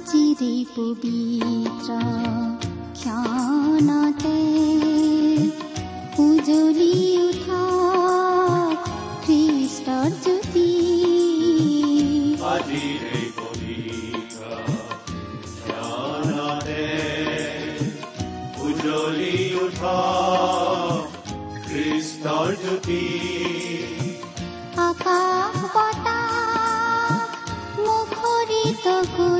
আজিৰে পবিত্ৰ ক্ষণতে উজলি উঠা খ্ৰীষ্টৰ জ্যোতি উজ্বলি উঠা খ্ৰীষ্টৰ জ্যোতি আকাশ বতাহ মুখৰিত কৰি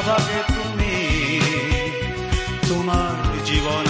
যাবাগে তুমি তোমাৰ জীৱনৰ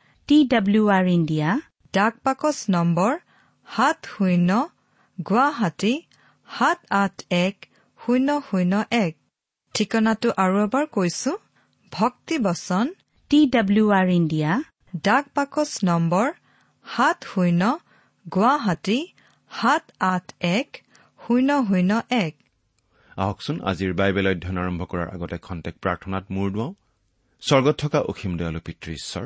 টি ডাব্লিউ আৰ ইণ্ডিয়া ডাক বাকচ নম্বৰ সাত শূন্য গুৱাহাটী সাত আঠ এক শূন্য শূন্য এক। ঠিকনাটো আৰু এবাৰ কৈছো ভক্তি বচন টি ডাব্লিউ আৰ ইণ্ডিয়া ডাক বাকচ নম্বৰ সাত শূন্য গুৱাহাটী সাত আঠ এক শূন্য শূন্য এক। আহকচোন আজিৰ বাইবেল অধ্যয়ন আৰম্ভ কৰাৰ আগতে খন্তেক প্ৰাৰ্থনাত মূৰ দুৱাওঁ। স্বৰ্গত থকা অসীম দয়ালু পিতৃ ঈশ্বৰ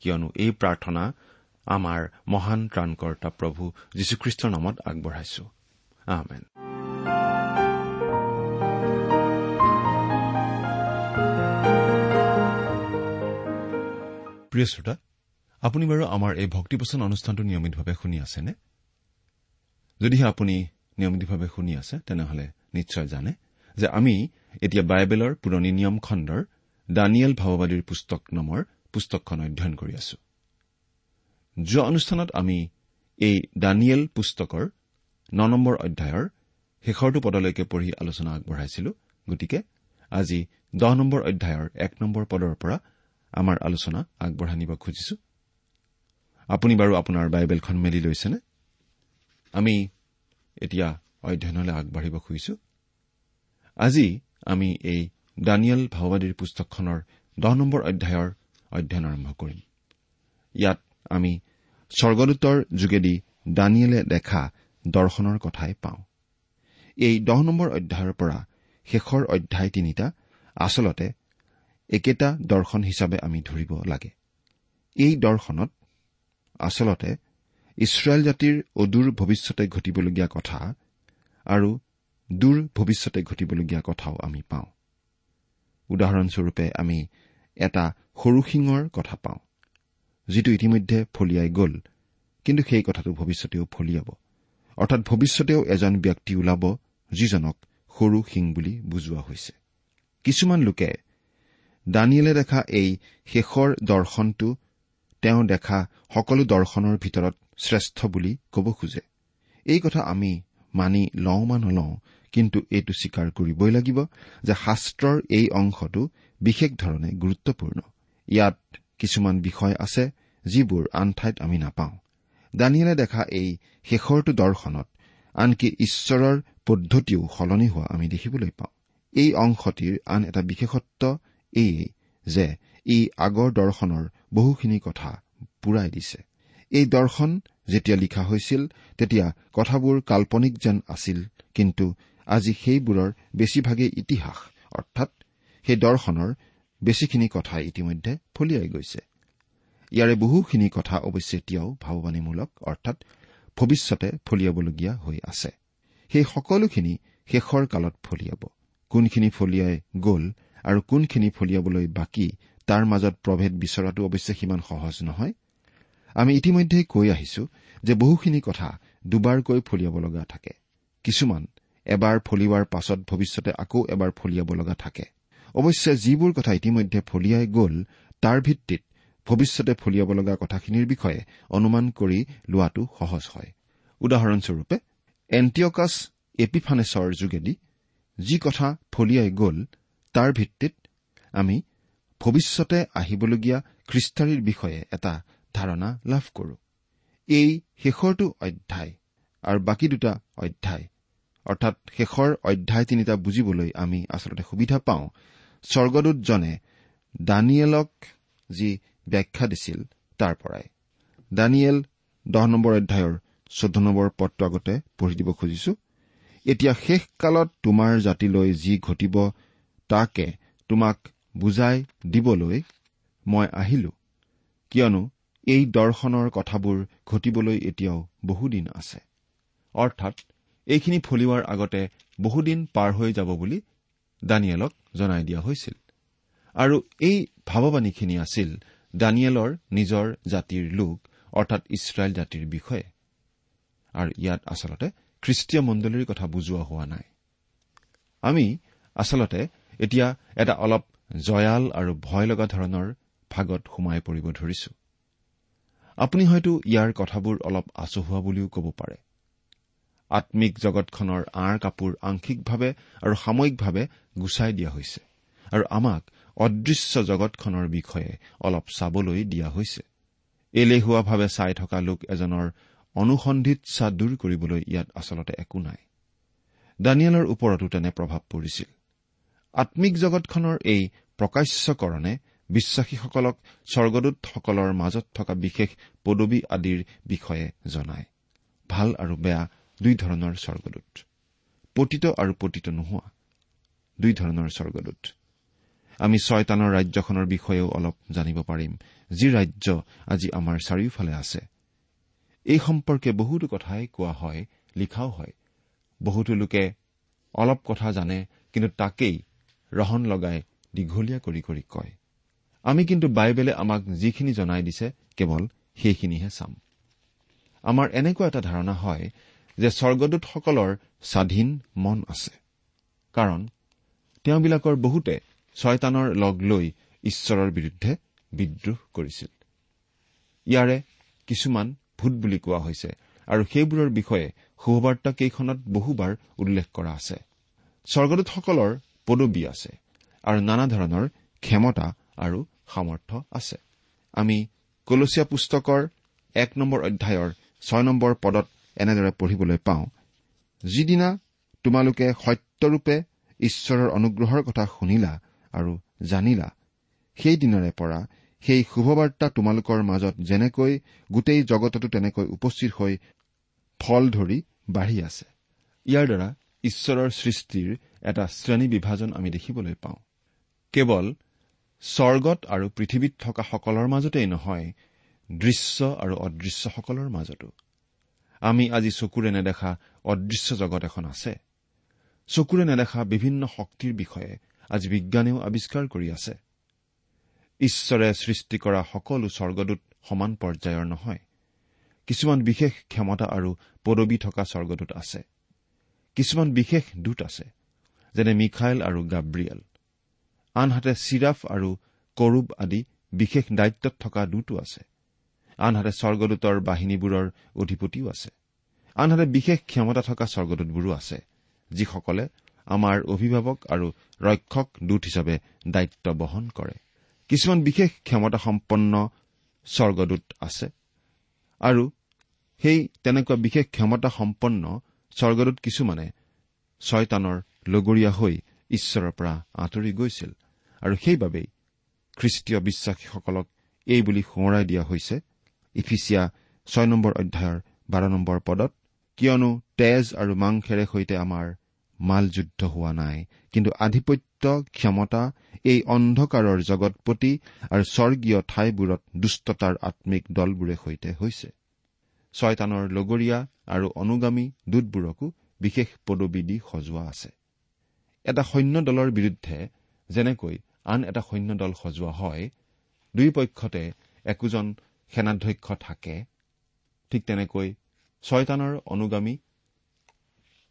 কিয়নো এই প্ৰাৰ্থনা আমাৰ মহান ত্ৰাণকৰ্তা প্ৰভু যীশুখ্ৰীষ্টৰ নামত আগবঢ়াইছো। প্ৰিয় শ্ৰোতা আপুনি বাৰু আমাৰ এই ভক্তিপচন অনুষ্ঠানটো নিয়মিতভাৱে শুনি আছেনে? যদিহে আপুনি নিয়মিতভাৱে শুনি আছে তেনেহলে নিশ্চয় জানে যে আমি এতিয়া বাইবেলৰ পুৰণি নিয়ম খণ্ডৰ দানিয়েল ভাৱবাদীৰ পুস্তক নামৰ পুস্তকখন অধ্যয়ন কৰি আছো। যোৱা অনুষ্ঠানত আমি এই দানিয়েল পুস্তকৰ ন নম্বৰ অধ্যায়ৰ শেষৰটো পদলৈকে পঢ়ি আলোচনা আগবঢ়াইছিলো। গতিকে আজি দহ নম্বৰ অধ্যায়ৰ এক নম্বৰ পদৰ পৰা আমাৰ আলোচনা আগবঢ়াই নিব খুজিছো। আপুনি বাৰু আপোনাৰ বাইবেলখন মেলি লৈছেনে? আমি এতিয়া অধ্যয়নলৈ আগবাঢ়িব খুজিছো। আজি আমি এই দানিয়েল ভাওবাদীৰ পুস্তকখনৰ দহ নম্বৰ অধ্যায়ৰ অধ্যয়ন আৰম্ভ কৰিম। ইয়াত আমি স্বৰ্গদূতৰ যোগেদি দানিয়েলে দেখা দৰ্শনৰ কথাই পাওঁ। এই দহ নম্বৰ অধ্যায়ৰ পৰা শেষৰ অধ্যায় তিনিটা আচলতে একেটা দৰ্শন হিচাপে আমি ধৰিব লাগে। এই দৰ্শনত আচলতে ইছৰাইল জাতিৰ অদূৰ ভৱিষ্যতে ঘটিবলগীয়া কথা আৰু দূৰ ভৱিষ্যতে ঘটিবলগীয়া কথাও আমি পাওঁ। উদাহৰণস্বৰূপে আমি এটা সৰু শিঙৰ কথা পাওঁ যিটো ইতিমধ্যে ফলিয়াই গ'ল কিন্তু সেই কথাটো ভৱিষ্যতেও ফলিয়াব। অৰ্থাৎ ভৱিষ্যতেও এজন ব্যক্তি ওলাব যিজনক সৰু শিং বুলি বুজোৱা হৈছে। কিছুমান লোকে দানিয়েলে দেখা এই শেষৰ দৰ্শনটো তেওঁ দেখা সকলো দৰ্শনৰ ভিতৰত শ্ৰেষ্ঠ বুলি ক'ব খোজে। এই কথা আমি মানি লওঁ বা নলওঁ কিন্তু এইটো স্বীকাৰ কৰিবই লাগিব যে শাস্ত্ৰৰ এই অংশটো বিশেষ ধৰণে গুৰুত্বপূৰ্ণ। ইয়াত কিছুমান বিষয় আছে যিবোৰ আন ঠাইত আমি নাপাওঁ। দানিয়েলে দেখা এই শেষৰটো দৰ্শনত আনকি ঈশ্বৰৰ পদ্ধতিও সলনি হোৱা আমি দেখিবলৈ পাওঁ। এই অংশটিৰ আন এটা বিশেষত্ব এইয়ে যে ই আগৰ দৰ্শনৰ বহুখিনি কথা পূৰাই দিছে। এই দৰ্শন যেতিয়া লিখা হৈছিল তেতিয়া কথাবোৰ কাল্পনিক যেন আছিল কিন্তু আজি সেইবোৰৰ বেছিভাগেই ইতিহাস অৰ্থাৎ সেই দৰ্শনৰ বেছিখিনি কথা ইতিমধ্যে ফলিয়াই গৈছে। ইয়াৰে বহুখিনি কথা অৱশ্যে এতিয়াও ভাৱবাণীমূলক অৰ্থাৎ ভৱিষ্যতে ফলিয়াবলগীয়া হৈ আছে। সেই সকলোখিনি শেষৰ কালত ফলিয়াব। কোনখিনি ফলিয়াই গ'ল আৰু কোনখিনি ফলিয়াবলৈ বাকী তাৰ মাজত প্ৰভেদ বিচৰাটো অৱশ্যে সিমান সহজ নহয়। আমি ইতিমধ্যেই কৈ আহিছো যে বহুখিনি কথা দুবাৰকৈ ফলিয়াব লগা থাকে। কিছুমান এবাৰ ফলিওৱাৰ পাছত ভৱিষ্যতে আকৌ এবাৰ ফলিয়াব লগা থাকে। অৱশ্যে যিবোৰ কথা ইতিমধ্যে ফলিয়াই গ'ল তাৰ ভিত্তিত ভৱিষ্যতে ফলিয়াব লগা কথাখিনিৰ বিষয়ে অনুমান কৰি লোৱাটো সহজ হয়। উদাহৰণস্বৰূপে এণ্টিয়কাছ এপিফানেছৰ যোগেদি যি কথা ফলিয়াই গ'ল তাৰ ভিত্তিত আমি ভৱিষ্যতে আহিবলগীয়া খ্ৰীষ্টাৰীৰ বিষয়ে এটা ধাৰণা লাভ কৰো। এই শেষৰটো অধ্যায় আৰু বাকী দুটা অধ্যায় অৰ্থাৎ শেষৰ অধ্যায় তিনিটা বুজিবলৈ আমি আচলতে সুবিধা পাওঁ স্বৰ্গদূতজনে দানিয়েলক যি ব্যাখ্যা দিছিল তাৰ পৰাই। দানিয়েল দহ নম্বৰ অধ্যায়ৰ চৈধ্য নম্বৰ পদটো আগতে পঢ়ি দিব খুজিছো। এতিয়া শেষ কালত তোমাৰ জাতিলৈ যি ঘটিব তাকে তোমাক বুজাই দিবলৈ মই আহিলো। কিয়নো এই দৰ্শনৰ কথাবোৰ ঘটিবলৈ এতিয়াও বহুদিন আছে। অৰ্থাৎ এইখিনি ফলিওৱাৰ আগতে বহুদিন পাৰ হৈ যাব বুলি দানিয়েলক জনাই দিয়া হৈছিল। আৰু এই ভাৱবাণীখিনি আছিল দানিয়েলৰ নিজৰ জাতিৰ লোক অৰ্থাৎ ইছৰাইল জাতিৰ বিষয়ে। আৰু ইয়াত আচলতে খ্ৰীষ্টীয় মণ্ডলীৰ কথা বুজোৱা হোৱা নাই। আমি আচলতে এতিয়া এটা অলপ জয়াল আৰু ভয় লগা ধৰণৰ ভাগত সোমাই পৰিব ধৰিছো। আপুনি হয়তো ইয়াৰ কথাবোৰ অলপ আচহুৱা বুলিও ক'ব পাৰে। আম্মিক জগতখনৰ আঁৰ কাপোৰ আংশিকভাৱে আৰু সাময়িকভাৱে গুচাই দিয়া হৈছে আৰু আমাক অদৃশ্য জগতখনৰ বিষয়ে অলপ চাবলৈ দিয়া হৈছে। এলেহুৱাভাৱে চাই থকা লোক এজনৰ অনুসন্ধিৎসা দূৰ কৰিবলৈ ইয়াত আচলতে একো নাই। দানিয়েলৰ ওপৰতো তেনে প্ৰভাৱ পৰিছিল। আম্মিক জগতখনৰ এই প্ৰকাশ্যকৰণে বিশ্বাসীসকলক স্বৰ্গদূতসকলৰ মাজত থকা বিশেষ পদবী আদিৰ বিষয়ে জনায়। ভাল আৰু বেয়া দুই ধৰণৰ স্বৰ্গদূত। পতিত আৰু পতিত নোহোৱা। দুই ধৰণৰ স্বৰ্গদূত। আমি ছয়তানৰ ৰাজ্যখনৰ বিষয়েও অলপ জানিব পাৰিম যি ৰাজ্য আজি আমাৰ চাৰিওফালে আছে। এই সম্পৰ্কে বহুতো কথাই কোৱা হয় লিখাও হয়। বহুতো লোকে অলপ কথা জানে কিন্তু তাকেই ৰহন লগাই দীঘলীয়া কৰি কৰি কয়। আমি কিন্তু বাইবেলে আমাক যিখিনি জনাই দিছে কেৱল সেইখিনিহে চাম। আমাৰ এনেকুৱা এটা ধাৰণা হয় যে স্বৰ্গদূতসকলৰ স্বাধীন মন আছে। কাৰণ তেওঁবিলাকৰ বহুতে ছয়তানৰ লগ লৈ ঈশ্বৰৰ বিৰুদ্ধে বিদ্ৰোহ কৰিছিল। ইয়াৰে কিছুমান ভূত বুলি কোৱা হৈছে আৰু সেইবোৰৰ বিষয়ে সুবাৰ্তা কেইখনত বহুবাৰ উল্লেখ কৰা আছে। স্বৰ্গদূতসকলৰ পদবী আছে আৰু নানা ধৰণৰ ক্ষমতা আৰু সামৰ্থ আছে। আমি কলচীয়া পুস্তকৰ এক নম্বৰ অধ্যায়ৰ ছয় নম্বৰ পদত এনেদৰে পঢ়িবলৈ পাওঁ। যিদিনা তোমালোকে সত্যৰূপে ঈশ্বৰৰ অনুগ্ৰহৰ কথা শুনিলা আৰু জানিলা সেইদিনৰে পৰা সেই শুভবাৰ্তা তোমালোকৰ মাজত যেনেকৈ গোটেই জগততো তেনেকৈ উপস্থিত হৈ ফল ধৰি বাঢ়ি আছে। ইয়াৰ দ্বাৰা ঈশ্বৰৰ সৃষ্টিৰ এটা শ্ৰেণী বিভাজন আমি দেখিবলৈ পাওঁ। কেৱল স্বৰ্গত আৰু পৃথিৱীত থকা সকলৰ মাজতেই নহয় দৃশ্য আৰু অদৃশ্যসকলৰ মাজতো। আমি আজি চকুৰে নেদেখা অদৃশ্য জগত এখন আছে। চকুৰে নেদেখা বিভিন্ন শক্তিৰ বিষয়ে আজি বিজ্ঞানেও আৱিষ্কাৰ কৰি আছে। ঈশ্বৰে সৃষ্টি কৰা সকলো স্বৰ্গদূত সমান পৰ্যায়ৰ নহয়। কিছুমান বিশেষ ক্ষমতা আৰু পদবী থকা স্বৰ্গদূত আছে। কিছুমান বিশেষ দূত আছে যেনে মিখাইল আৰু গাব্ৰিয়েল। আনহাতে চিৰাফ আৰু কৰোব আদি বিশেষ দায়িত্বত থকা দূতো আছে। আনহাতে স্বৰ্গদূতৰ বাহিনীবোৰৰ অধিপতিও আছে। আনহাতে বিশেষ ক্ষমতা থকা স্বৰ্গদূতবোৰো আছে যিসকলে আমাৰ অভিভাৱক আৰু ৰক্ষক দূত হিচাপে দায়িত্ব বহন কৰে। কিছুমান বিশেষ ক্ষমতা সম্পন্ন স্বৰ্গদূত আছে আৰু সেই তেনেকুৱা বিশেষ ক্ষমতা সম্পন্ন স্বৰ্গদূত কিছুমানে ছয়তানৰ লগৰীয়া হৈ ঈশ্বৰৰ পৰা আঁতৰি গৈছিল। আৰু সেইবাবেই খ্ৰীষ্টীয় বিশ্বাসীসকলক এই বুলি সোঁৱৰাই দিয়া হৈছে ইফিচিয়া ছয় নম্বৰ অধ্যায়ৰ বাৰ নম্বৰ পদত কিয়নো তেজ আৰু মাংসেৰে সৈতে আমাৰ মাল যুদ্ধ হোৱা নাই। কিন্তু আধিপত্য ক্ষমতা এই অন্ধকাৰৰ জগতপতি আৰু স্বৰ্গীয় ঠাইবোৰত দুষ্টতাৰ আম্মিক দলবোৰে সৈতে হৈছে। ছয়তানৰ লগৰীয়া আৰু অনুগামী দূতবোৰকো বিশেষ পদবী দি সজোৱা আছে। এটা সৈন্য দলৰ বিৰুদ্ধে যেনেকৈ আন এটা সৈন্য দল সজোৱা হয় দুই পক্ষতে একোজন সেনাধ্যক্ষ থাকে। ঠিক তেনেকৈ ছয়তানৰ অনুগামী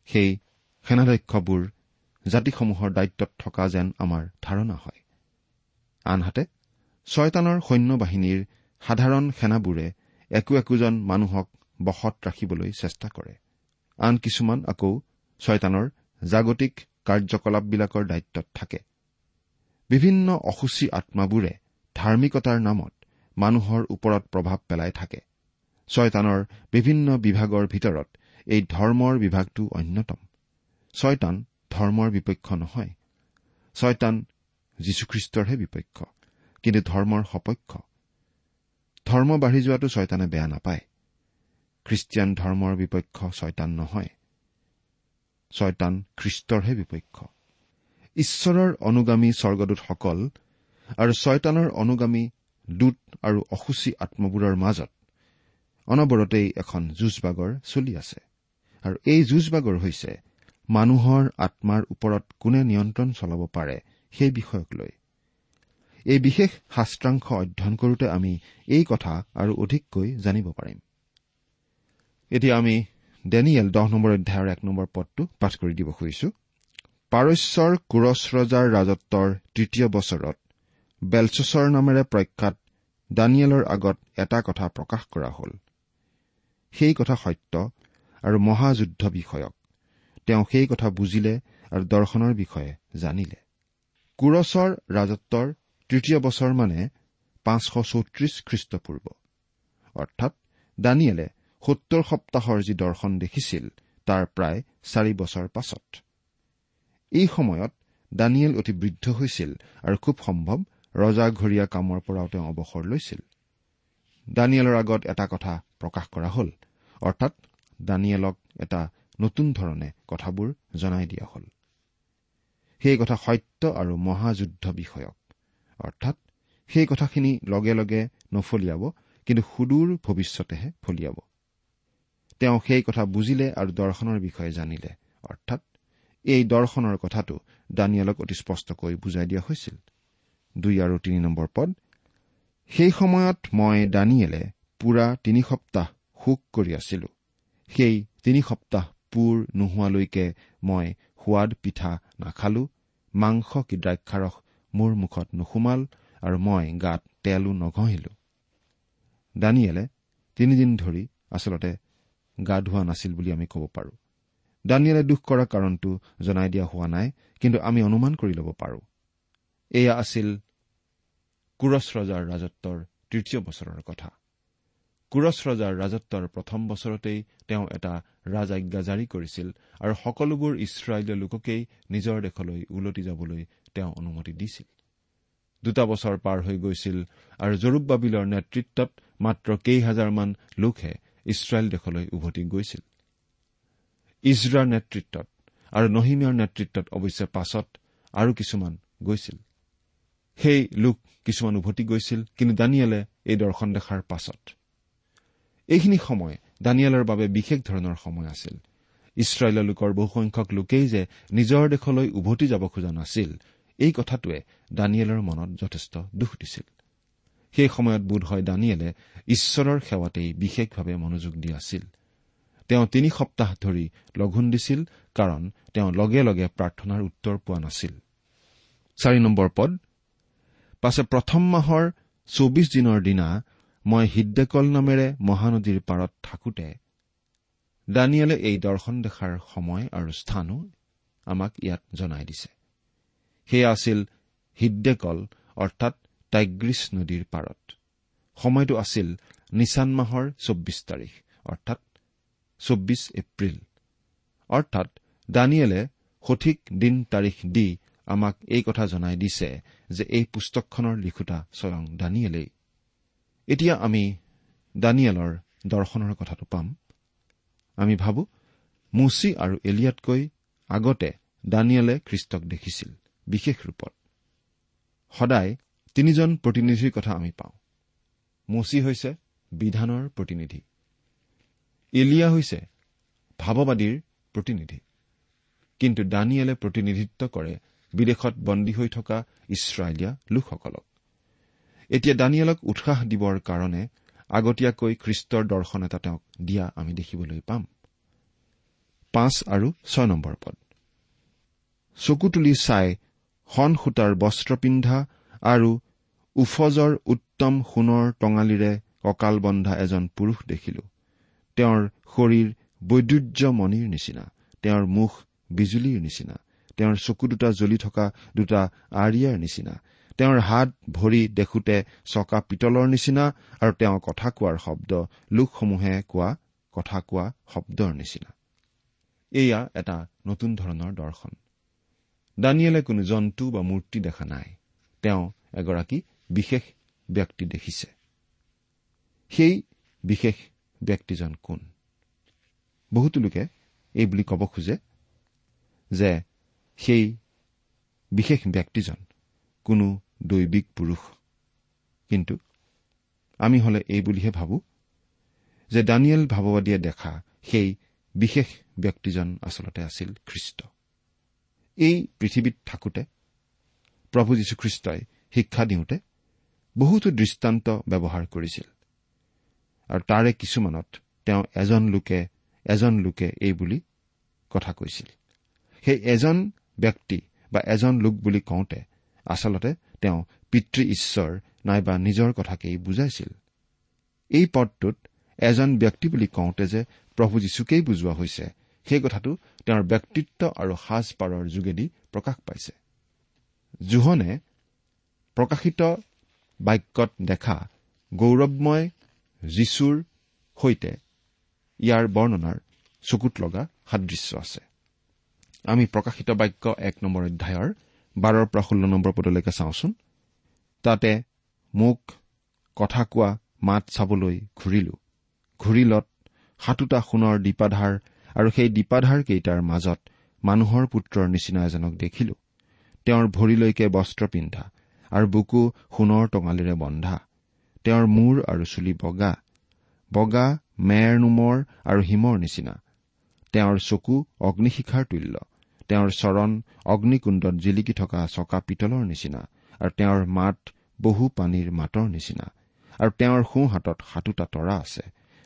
সেই সেনাধ্যক্ষবোৰ জাতিসমূহৰ দায়িত্বত থকা যেন আমাৰ ধাৰণা হয়। আনহাতে ছয়তানৰ সৈন্য বাহিনীৰ সাধাৰণ সেনাবোৰে একো একোজন মানুহক বশত ৰাখিবলৈ চেষ্টা কৰে। আন কিছুমান আকৌ ছয়তানৰ জাগতিক কাৰ্যকলাপবিলাকৰ দায়িত্বত থাকে। বিভিন্ন অসুচী আত্মাবোৰে ধাৰ্মিকতাৰ নামত মানুহৰ ওপৰত প্ৰভাৱ পেলাই থাকে। ছয়তানৰ বিভিন্ন বিভাগৰ ভিতৰত এই ধৰ্মৰ বিভাগটো অন্যতম। ছয়তান ধৰ্মৰ বিপক্ষ নহয়। ছয়তান যীশুখ্ৰীষ্টৰহে বিপক্ষ কিন্তু ধৰ্মৰ সপক্ষ। ধৰ্ম বাঢ়ি যোৱাটো ছয়তানে বেয়া নাপায়। খ্ৰীষ্টিয়ান ধৰ্মৰ বিপক্ষ ছয়তান নহয়। ছয়তান খ্ৰীষ্টৰহে বিপক্ষ। ঈশ্বৰৰ অনুগামী স্বৰ্গদূতসকল আৰু ছয়তানৰ অনুগামী দূত আৰু অসুচী আত্মবোৰৰ মাজত অনবৰতেই এখন যুঁজবাগৰ চলি আছে। আৰু এই যুঁজবাগৰ হৈছে মানুহৰ আত্মাৰ ওপৰত কোনে নিয়ন্ত্ৰণ চলাব পাৰে সেই বিষয়ক লৈ। এই বিশেষ শাস্ত্ৰাংশ অধ্যয়ন কৰোঁতে আমি এই কথা আৰু অধিককৈ জানিব পাৰিম। এতিয়া আমি ডেনিয়েল দহ নম্বৰ অধ্যায়ৰ এক নম্বৰ পদটো পাঠ কৰি দিব খুজিছো। পাৰস্যৰ কোৰছ ৰজাৰ ৰাজত্বৰ তৃতীয় বছৰত বেলচছৰ নামেৰে প্ৰখ্যাত দানিয়েলৰ আগত এটা কথা প্ৰকাশ কৰা হ'ল। সেই কথা সত্য আৰু মহাযুদ্ধ বিষয়ক। তেওঁ সেই কথা বুজিলে আৰু দৰ্শনৰ বিষয়ে জানিলে। কোৰছৰ ৰাজত্বৰ তৃতীয় বছৰ মানে পাঁচশ চৌত্ৰিশ খ্ৰীষ্টপূৰ্ব। অৰ্থাৎ দানিয়েলে সত্তৰ সপ্তাহৰ যি দৰ্শন দেখিছিল তাৰ প্ৰায় চাৰি বছৰ পাছত। এই সময়ত দানিয়েল অতি বৃদ্ধ হৈছিল আৰু খুব সম্ভৱ ৰজাঘৰীয়া কামৰ পৰাও তেওঁ অৱসৰ লৈছিল। দানিয়েলৰ আগত এটা কথা প্ৰকাশ কৰা হ'ল অৰ্থাৎ দানিয়েলক এটা নতুন ধৰণে কথাবোৰ জনাই দিয়া হ'ল। সেই কথা সত্য আৰু মহাযুদ্ধ বিষয়ক অৰ্থাৎ সেই কথাখিনি লগে লগে নফলিয়াব কিন্তু সুদূৰ ভৱিষ্যতেহে ফলিয়াব। তেওঁ সেই কথা বুজিলে আৰু দৰ্শনৰ বিষয়ে জানিলে অৰ্থাৎ এই দৰ্শনৰ কথাটো দানিয়েলক অতি স্পষ্টকৈ বুজাই দিয়া হৈছিল। দুই আৰু তিনি নম্বৰ পদ। সেই সময়ত মই দানিয়েলে পুৰা তিনি সপ্তাহ শোক কৰি আছিলো। সেই তিনি সপ্তাহ পুৰ নোহোৱালৈকে মই সোৱাদ পিঠা নাখালো মাংস কি দ্ৰাক্ষাৰস মোৰ মুখত নুসুমাল আৰু মই গাত তেলো নঘঁহিলো। দানিয়েলে তিনিদিন ধৰি আচলতে গা ধোৱা নাছিল বুলি আমি ক'ব পাৰো। দানিয়েলে দুখ কৰা কাৰণটো জনাই দিয়া হোৱা নাই কিন্তু আমি অনুমান কৰি ল'ব পাৰো। এয়া আছিল কুৰছ ৰজাৰ ৰাজত্বৰ তৃতীয় বছৰৰ কথা। কুৰছ ৰজাৰ ৰাজত্বৰ প্ৰথম বছৰতেই তেওঁ এটা ৰাজাজ্ঞা জাৰি কৰিছিল আৰু সকলোবোৰ ইছৰাইলীয় লোককেই নিজৰ দেশলৈ ওলটি যাবলৈ তেওঁ অনুমতি দিছিল। দুটা বছৰ পাৰ হৈ গৈছিল আৰু জৰুবাবিলৰ নেতৃত্বত মাত্ৰ কেইহাজাৰমান লোকহে ইছৰাইল দেশলৈ উভতি গৈছিল। ইজৰাৰ নেতৃত্বত আৰু নহিমীয়াৰ নেতৃত্বত অৱশ্যে পাছত আৰু কিছুমান গৈছিল। সেই লোক কিছুমান উভতি গৈছিল কিন্তু দানিয়েলে এই দৰ্শন দেখাৰ পাছত। এইখিনি সময় দানিয়েলৰ বাবে বিশেষ ধৰণৰ সময় আছিল। ইছৰাইলৰ লোকৰ বহুসংখ্যক লোকেই যে নিজৰ দেশলৈ উভতি যাব খোজা নাছিল এই কথাটোৱে দানিয়েলৰ মনত যথেষ্ট দুখ দিছিল। সেই সময়ত বোধ হয় দানিয়েলে ঈশ্বৰৰ সেৱাতেই বিশেষভাৱে মনোযোগ দি আছিল। তেওঁ তিনি সপ্তাহ ধৰি লঘোণ দিছিল কাৰণ তেওঁ লগে লগে প্ৰাৰ্থনাৰ উত্তৰ পোৱা নাছিল। চাৰি নম্বৰ পদ পাছে প্ৰথম মাহৰ চৌবিছ দিনৰ দিনা মই হিদ্দেকল নামেৰে মহানদীৰ পাৰত থাকোতে দানিয়েলে এই দৰ্শন দেখাৰ সময় আৰু স্থানো আমাক ইয়াত জনাই দিছে। সেয়া আছিল হিদ্দেকল অৰ্থাৎ টাইগ্ৰিছ নদীৰ পাৰত। সময়টো আছিল নিচান মাহৰ চৌব্বিছ তাৰিখ অৰ্থাৎ চৌব্বিছ এপ্ৰিল। অৰ্থাৎ দানিয়েলে সঠিক দিন তাৰিখ দি আমাক এই কথা জনাই দিছে যে এই পুস্তকখনৰ লিখোতা স্বয়ং দানিয়েলেই। এতিয়া আমি দানিয়েলৰ দৰ্শনৰ কথাটো পাম। আমি ভাবো মুচি আৰু এলিয়াতকৈ আগতে দানিয়েলে খ্ৰীষ্টক দেখিছিল বিশেষ ৰূপত। সদায় তিনিজন প্ৰতিনিধিৰ কথা আমি পাওঁ। মুচি হৈছে বিধানৰ প্ৰতিনিধি। এলিয়া হৈছে ভাৱবাদীৰ প্ৰতিনিধি। কিন্তু দানিয়েলে প্ৰতিনিধিত্ব কৰে বিদেশত বন্দী হৈ থকা ইছৰাইলীয়া লোকসকলক। এতিয়া দানিয়েলক উৎসাহ দিবৰ কাৰণে আগতীয়াকৈ খ্ৰীষ্টৰ দৰ্শন এটা তেওঁক দিয়া আমি দেখিবলৈ পাম। পাঁচ আৰু ছয় নম্বৰ পদ। চকু তুলি চাই সন সূতাৰ বস্ত্ৰ পিন্ধা আৰু উফজৰ উত্তম সোণৰ টঙালিৰে কঁকাল বন্ধা এজন পুৰুষ দেখিলো। তেওঁৰ শৰীৰ বৈদুৰ্যমণিৰ নিচিনা তেওঁৰ মুখ বিজুলীৰ নিচিনা। তেওঁৰ চকু দুটা জ্বলি থকা দুটা আৰিয়াৰ নিচিনা। তেওঁৰ হাত ভৰি দেখোতে চকা পিতলৰ নিচিনা আৰু তেওঁ কথা কোৱাৰ শব্দ লোকসমূহে কোৱা কথা কোৱা শব্দৰ নিচিনা। এয়া এটা নতুন ধৰণৰ দৰ্শন। দানিয়েলে কোনো জন্তু বা মূৰ্তি দেখা নাই। তেওঁ এগৰাকী বিশেষ ব্যক্তি দেখিছে। সেই বিশেষ ব্যক্তিজন কোন? বহুতো লোকে এই বুলি ক'ব খোজে যে সেই বিশেষ ব্যক্তিজন কোনো দৈবিক পুৰুষ। কিন্তু আমি হলে এই বুলিহে ভাবো যে দানিয়েল ভাৱবাদীয়ে দেখা সেই বিশেষ ব্যক্তিজন আচলতে আছিল খ্ৰীষ্ট। এই পৃথিৱীত থাকোতে প্ৰভু যীশুখ্ৰীষ্টই শিক্ষা দিওঁতে বহুতো দৃষ্টান্ত ব্যৱহাৰ কৰিছিল। আৰু তাৰে কিছুমানত তেওঁ এজন লোকে এজন লোকে এই বুলি কথা কৈছিল। সেই এজন ব্যক্তি বা এজন লোক বুলি কওঁতে আচলতে তেওঁ পিতৃ ঈশ্বৰ নাইবা নিজৰ কথাকেই বুজাইছিল। এই পদটোত এজন ব্যক্তি বুলি কওঁতে যে প্ৰভু যীশুকেই বুজোৱা হৈছে সেই কথাটো তেওঁৰ ব্যক্তিত্ব আৰু সাজপাৰৰ যোগেদি প্ৰকাশ পাইছে। জোহনে প্ৰকাশিত বাক্যত দেখা গৌৰৱময় যীশুৰ সৈতে ইয়াৰ বৰ্ণনাৰ চকুত লগা সাদৃশ্য আছে। আমি প্ৰকাশিত বাক্য এক নম্বৰ অধ্যায়ৰ বাৰৰ পৰা ষোল্ল নম্বৰ পদলৈকে চাওঁচোন। তাতে মোক কথা কোৱা মাত চাবলৈ ঘূৰিলো। ঘূৰিলত সাতোটা সোণৰ দীপাধাৰ আৰু সেই দীপাধাৰ কেইটাৰ মাজত মানুহৰ পুত্ৰৰ নিচিনা এজনক দেখিলো। তেওঁৰ ভৰিলৈকে বস্ত্ৰ পিন্ধা আৰু বুকু সোণৰ টঙালিৰে বন্ধা। তেওঁৰ মূৰ আৰু চুলি বগা। বগা মেৰ নোমৰ আৰু হিমৰ নিচিনা। তেওঁৰ চকু অগ্নিশিখাৰ তুল্য। তেওঁৰ চৰণ অগ্নিকুণ্ডত জিলিকি থকা চকা পিতলৰ নিচিনা আৰু তেওঁৰ মাত বহু পানীৰ মাতৰ নিচিনা আৰু তেওঁৰ সোঁ হাতত সাতোটা তৰা আছে।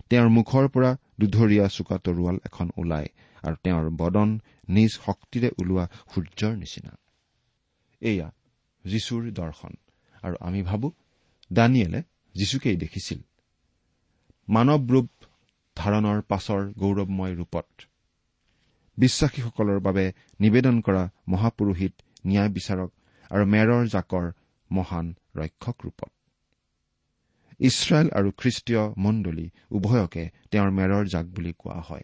তেওঁৰ মুখৰ পৰা দুধৰীয়া চোকা তৰোৱাল এখন ওলায় আৰু তেওঁৰ বদন নিজ শক্তিৰে ওলোৱা সূৰ্যৰ নিচিনা। এয়া যীশুৰ দৰ্শন আৰু আমি ভাবো দানিয়েলে যীশুকেই দেখিছিল। মানৱ ৰূপ ধাৰণৰ পাছৰ গৌৰৱময় ৰূপত বিশ্বাসীসকলৰ বাবে নিবেদন কৰা মহাপুৰোহিত ন্যায় বিচাৰক আৰু মেৰৰ জাকৰ মহান ৰক্ষক ৰূপত। ইছৰাইল আৰু খ্ৰীষ্টীয় মণ্ডলী উভয়কে তেওঁৰ মেৰৰ জাক বুলি কোৱা হয়।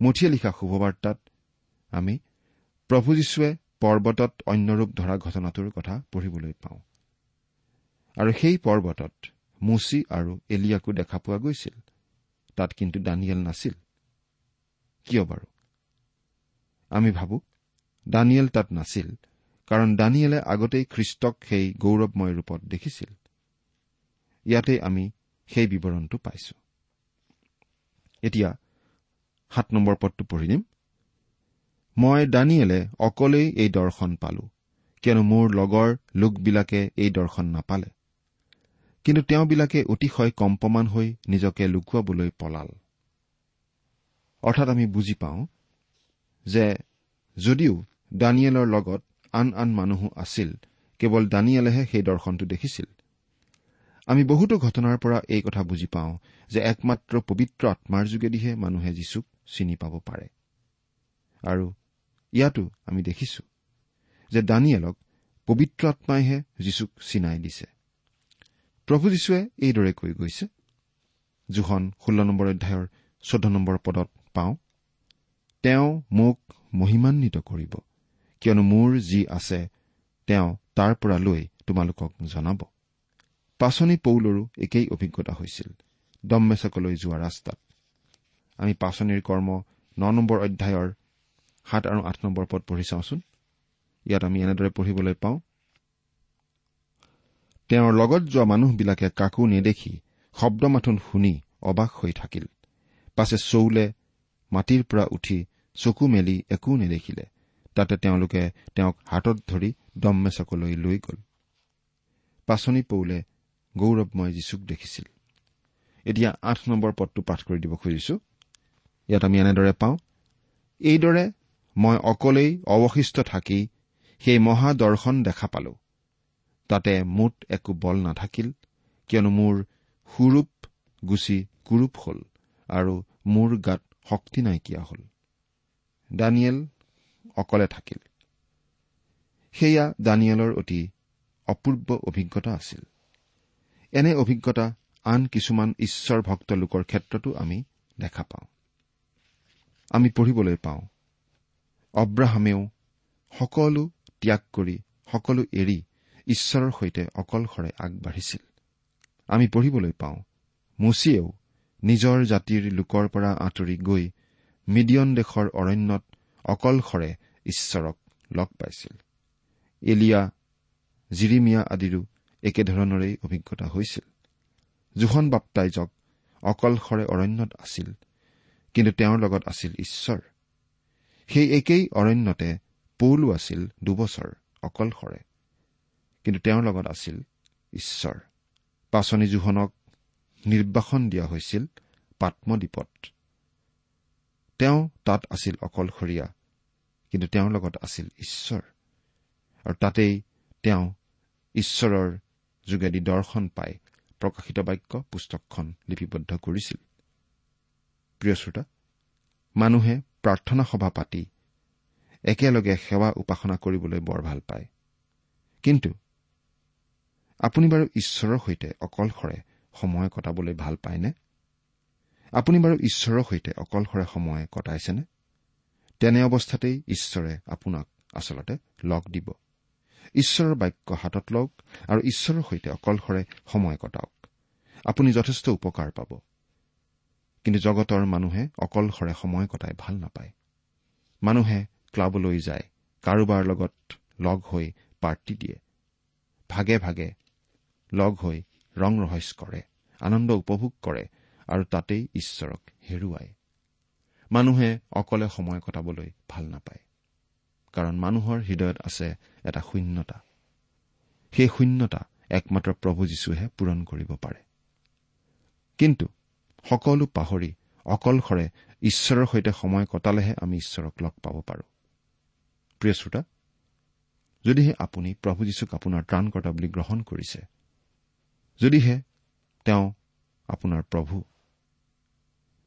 মুঠিয়ে লিখা শুভবাৰ্তাত আমি প্ৰভু যীশুৱে পৰ্বতত অন্য ৰূপ ধৰা ঘটনাটোৰ কথা পঢ়িবলৈ পাওঁ। আৰু সেই পৰ্বতত মুচি আৰু এলিয়াকো দেখা পোৱা গৈছিল। তাত কিন্তু দানিয়েল নাছিল। কিয় বাৰু? আমি ভাবো দানিয়েল তাত নাছিল কাৰণ দানিয়েলে আগতেই খ্ৰীষ্টক সেই গৌৰৱময় ৰূপত দেখিছিল। ইয়াতে আমি সেই বিৱৰণটো পাইছো। এতিয়া সাত নম্বৰ পদটো পঢ়ি দিম মই দানিয়েলে অকলেই এই দৰ্শন পালো কিয়নো মোৰ লগৰ লোকবিলাকে এই দৰ্শন নাপালে। কিন্তু তেওঁবিলাকে অতিশয় কম্পমান হৈ নিজকে লুকুৱাবলৈ পলাল। অৰ্থাৎ আমি বুজি পাওঁ যে যদিও দানিয়েলৰ লগত আন আন মানুহো আছিল কেৱল দানিয়েলেহে সেই দৰ্শনটো দেখিছিল। আমি বহুতো ঘটনাৰ পৰা এই কথা বুজি পাওঁ যে একমাত্ৰ পবিত্ৰ আত্মাৰ যোগেদিহে মানুহে যীশুক চিনি পাব পাৰে। আৰু ইয়াতো আমি দেখিছো যে দানিয়েলক পবিত্ৰ আত্মাইহে যীশুক চিনাই দিছে। প্ৰভু যীশুৱে এইদৰে কৈ গৈছে জোখন ষোল্ল নম্বৰ অধ্যায়ৰ চৈধ্য নম্বৰ পদত পাওঁ তেওঁ মোক মহিমান্বিত কৰিব। কিয়নো মোৰ যি আছে তেওঁ তাৰ পৰা লৈ তোমালোকক জনাব। পাচনি পৌলৰো একেই অভিজ্ঞতা হৈছিল দম্মেচকলৈ যোৱা ৰাস্তাত। আমি পাচনিৰ কৰ্ম ন নম্বৰ অধ্যায়ৰ সাত আৰু আঠ নম্বৰ পদ পঢ়ি চাওঁচোন। ইয়াত আমি এনেদৰে পঢ়িবলৈ পাওঁ তেওঁৰ লগত যোৱা মানুহবিলাকে কাকো নেদেখি শব্দমাথোন শুনি অবাক হৈ থাকিল। পাছে চৌলে মাটিৰ পৰা উঠি চকু মেলি একো নেদেখিলে। তাতে তেওঁলোকে তেওঁক হাতত ধৰি দম্মেচকলৈ লৈ গ'ল। পাচনি পৌলে গৌৰৱময় যীশুক দেখিছিল। এতিয়া আঠ নম্বৰ পদটো পাঠ কৰি দিব খুজিছো। ইয়াত আমি এনেদৰে পাওঁ এইদৰে মই অকলেই অৱশিষ্ট থাকি সেই মহাদৰ্শন দেখা পালো। তাতে মুঠ একো বল নাথাকিল কিয়নো মোৰ সুৰূপ গুচি কুৰূপ হ'ল আৰু মোৰ গাত শক্তি নাইকিয়া হ'ল। দানিয়েল অকলে থাকিল। সেয়া দানিয়েলৰ অতি অপূৰ্ব অভিজ্ঞতা আছিল। এনে অভিজ্ঞতা আন কিছুমান ঈশ্বৰ ভক্ত লোকৰ ক্ষেত্ৰতো আমি দেখা পাওঁ। আমি পঢ়িবলৈ পাওঁ। অব্ৰাহামেও সকলো ত্যাগ কৰি সকলো এৰি ঈশ্বৰৰ সৈতে অকলশৰে আগবাঢ়িছিল। আমি পঢ়িবলৈ পাওঁ। মুচিয়েও নিজৰ জাতিৰ লোকৰ পৰা আঁতৰি গৈ মিডিয়ন দেশৰ অৰণ্যত অকলশৰে ঈশ্বৰক লগ পাইছিল। এলিয়া জিৰিমিয়া আদিৰো একেধৰণৰেই অভিজ্ঞতা হৈছিল। জোহন বাপ্তাইজক অকলশৰে অৰণ্যত আছিল কিন্তু তেওঁৰ লগত আছিল ঈশ্বৰ। সেই একেই অৰণ্যতে পৌলো আছিল দুবছৰ অকলশৰে কিন্তু তেওঁৰ লগত আছিল ঈশ্বৰ। পাচনি জোহনক নিৰ্বাসন দিয়া হৈছিল পাত্মদ্বীপত তেওঁ তাত আছিল অকলশৰীয়া কিন্তু তেওঁৰ লগত আছিল ঈশ্বৰ। আৰু তাতেই তেওঁ ঈশ্বৰৰ যোগেদি দৰ্শন পাই প্ৰকাশিত বাক্য পুস্তকখন লিপিবদ্ধ কৰিছিল। প্ৰিয় শ্ৰোতা মানুহে প্ৰাৰ্থনা সভা পাতি একেলগে সেৱা উপাসনা কৰিবলৈ বৰ ভাল পায়। কিন্তু আপুনি বাৰু ঈশ্বৰৰ সৈতে অকলশৰে সময় কটাবলৈ ভাল পায়নে? আপুনি বাৰু ঈশ্বৰৰ সৈতে অকলশৰে সময় কটাইছেনে? তেনে অৱস্থাতেই ঈশ্বৰে আপোনাক আচলতে লগ দিব। ঈশ্বৰৰ বাক্য হাতত লওক আৰু ঈশ্বৰৰ সৈতে অকলশৰে সময় কটাওক। আপুনি যথেষ্ট উপকাৰ পাব। কিন্তু জগতৰ মানুহে অকলশৰে সময় কটাই ভাল নাপায়। মানুহে ক্লাবলৈ যায় কাৰোবাৰ লগত লগ হৈ পাৰ্টি দিয়ে। ভাগে ভাগে লগ হৈ ৰং ৰহস্য কৰে আনন্দ উপভোগ কৰে আৰু তাতেই ঈশ্বৰক হেৰুৱায়। মানুহে অকলে সময় কটাবলৈ ভাল নাপায় কাৰণ মানুহৰ হৃদয়ত আছে এটা শূন্যতা। সেই শূন্যতা একমাত্ৰ প্ৰভু যীশুহে পূৰণ কৰিব পাৰে। কিন্তু সকলো পাহৰি অকলশৰে ঈশ্বৰৰ সৈতে সময় কটালেহে আমি ঈশ্বৰক লগ পাব পাৰোঁ। প্ৰিয় শ্ৰোতা যদিহে আপুনি প্ৰভু যীশুক আপোনাৰ ত্ৰাণকৰ্তা বুলি গ্ৰহণ কৰিছে যদিহে তেওঁ আপোনাৰ প্ৰভু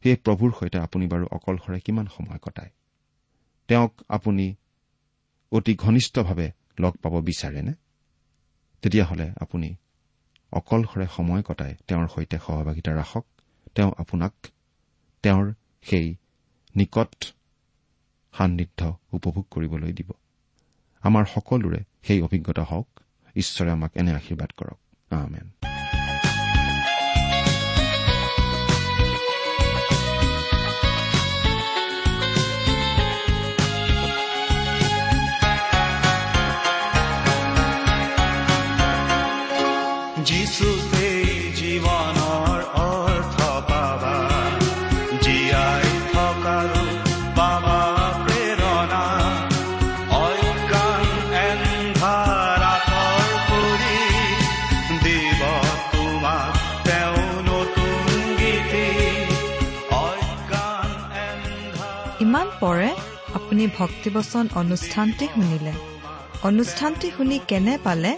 সেই প্ৰভুৰ সৈতে আপুনি বাৰু অকলশৰে কিমান সময় কটায়? তেওঁক আপুনি অতি ঘনিষ্ঠভাৱে লগ পাব বিচাৰেনে? তেতিয়াহ'লে আপুনি অকলশৰে সময় কটাই তেওঁৰ সৈতে সহভাগিতা ৰাখক। তেওঁ আপোনাক তেওঁৰ সেই নিকট সান্নিধ্য উপভোগ কৰিবলৈ দিব। আমাৰ সকলোৰে সেই অভিজ্ঞতা হওক। ঈশ্বৰে আমাক এনে আশীৰ্বাদ কৰক। আমেন। ভক্তিবচন অনুষ্ঠানটি শুনিলে। অনুষ্ঠানটি শুনি কেনে পালে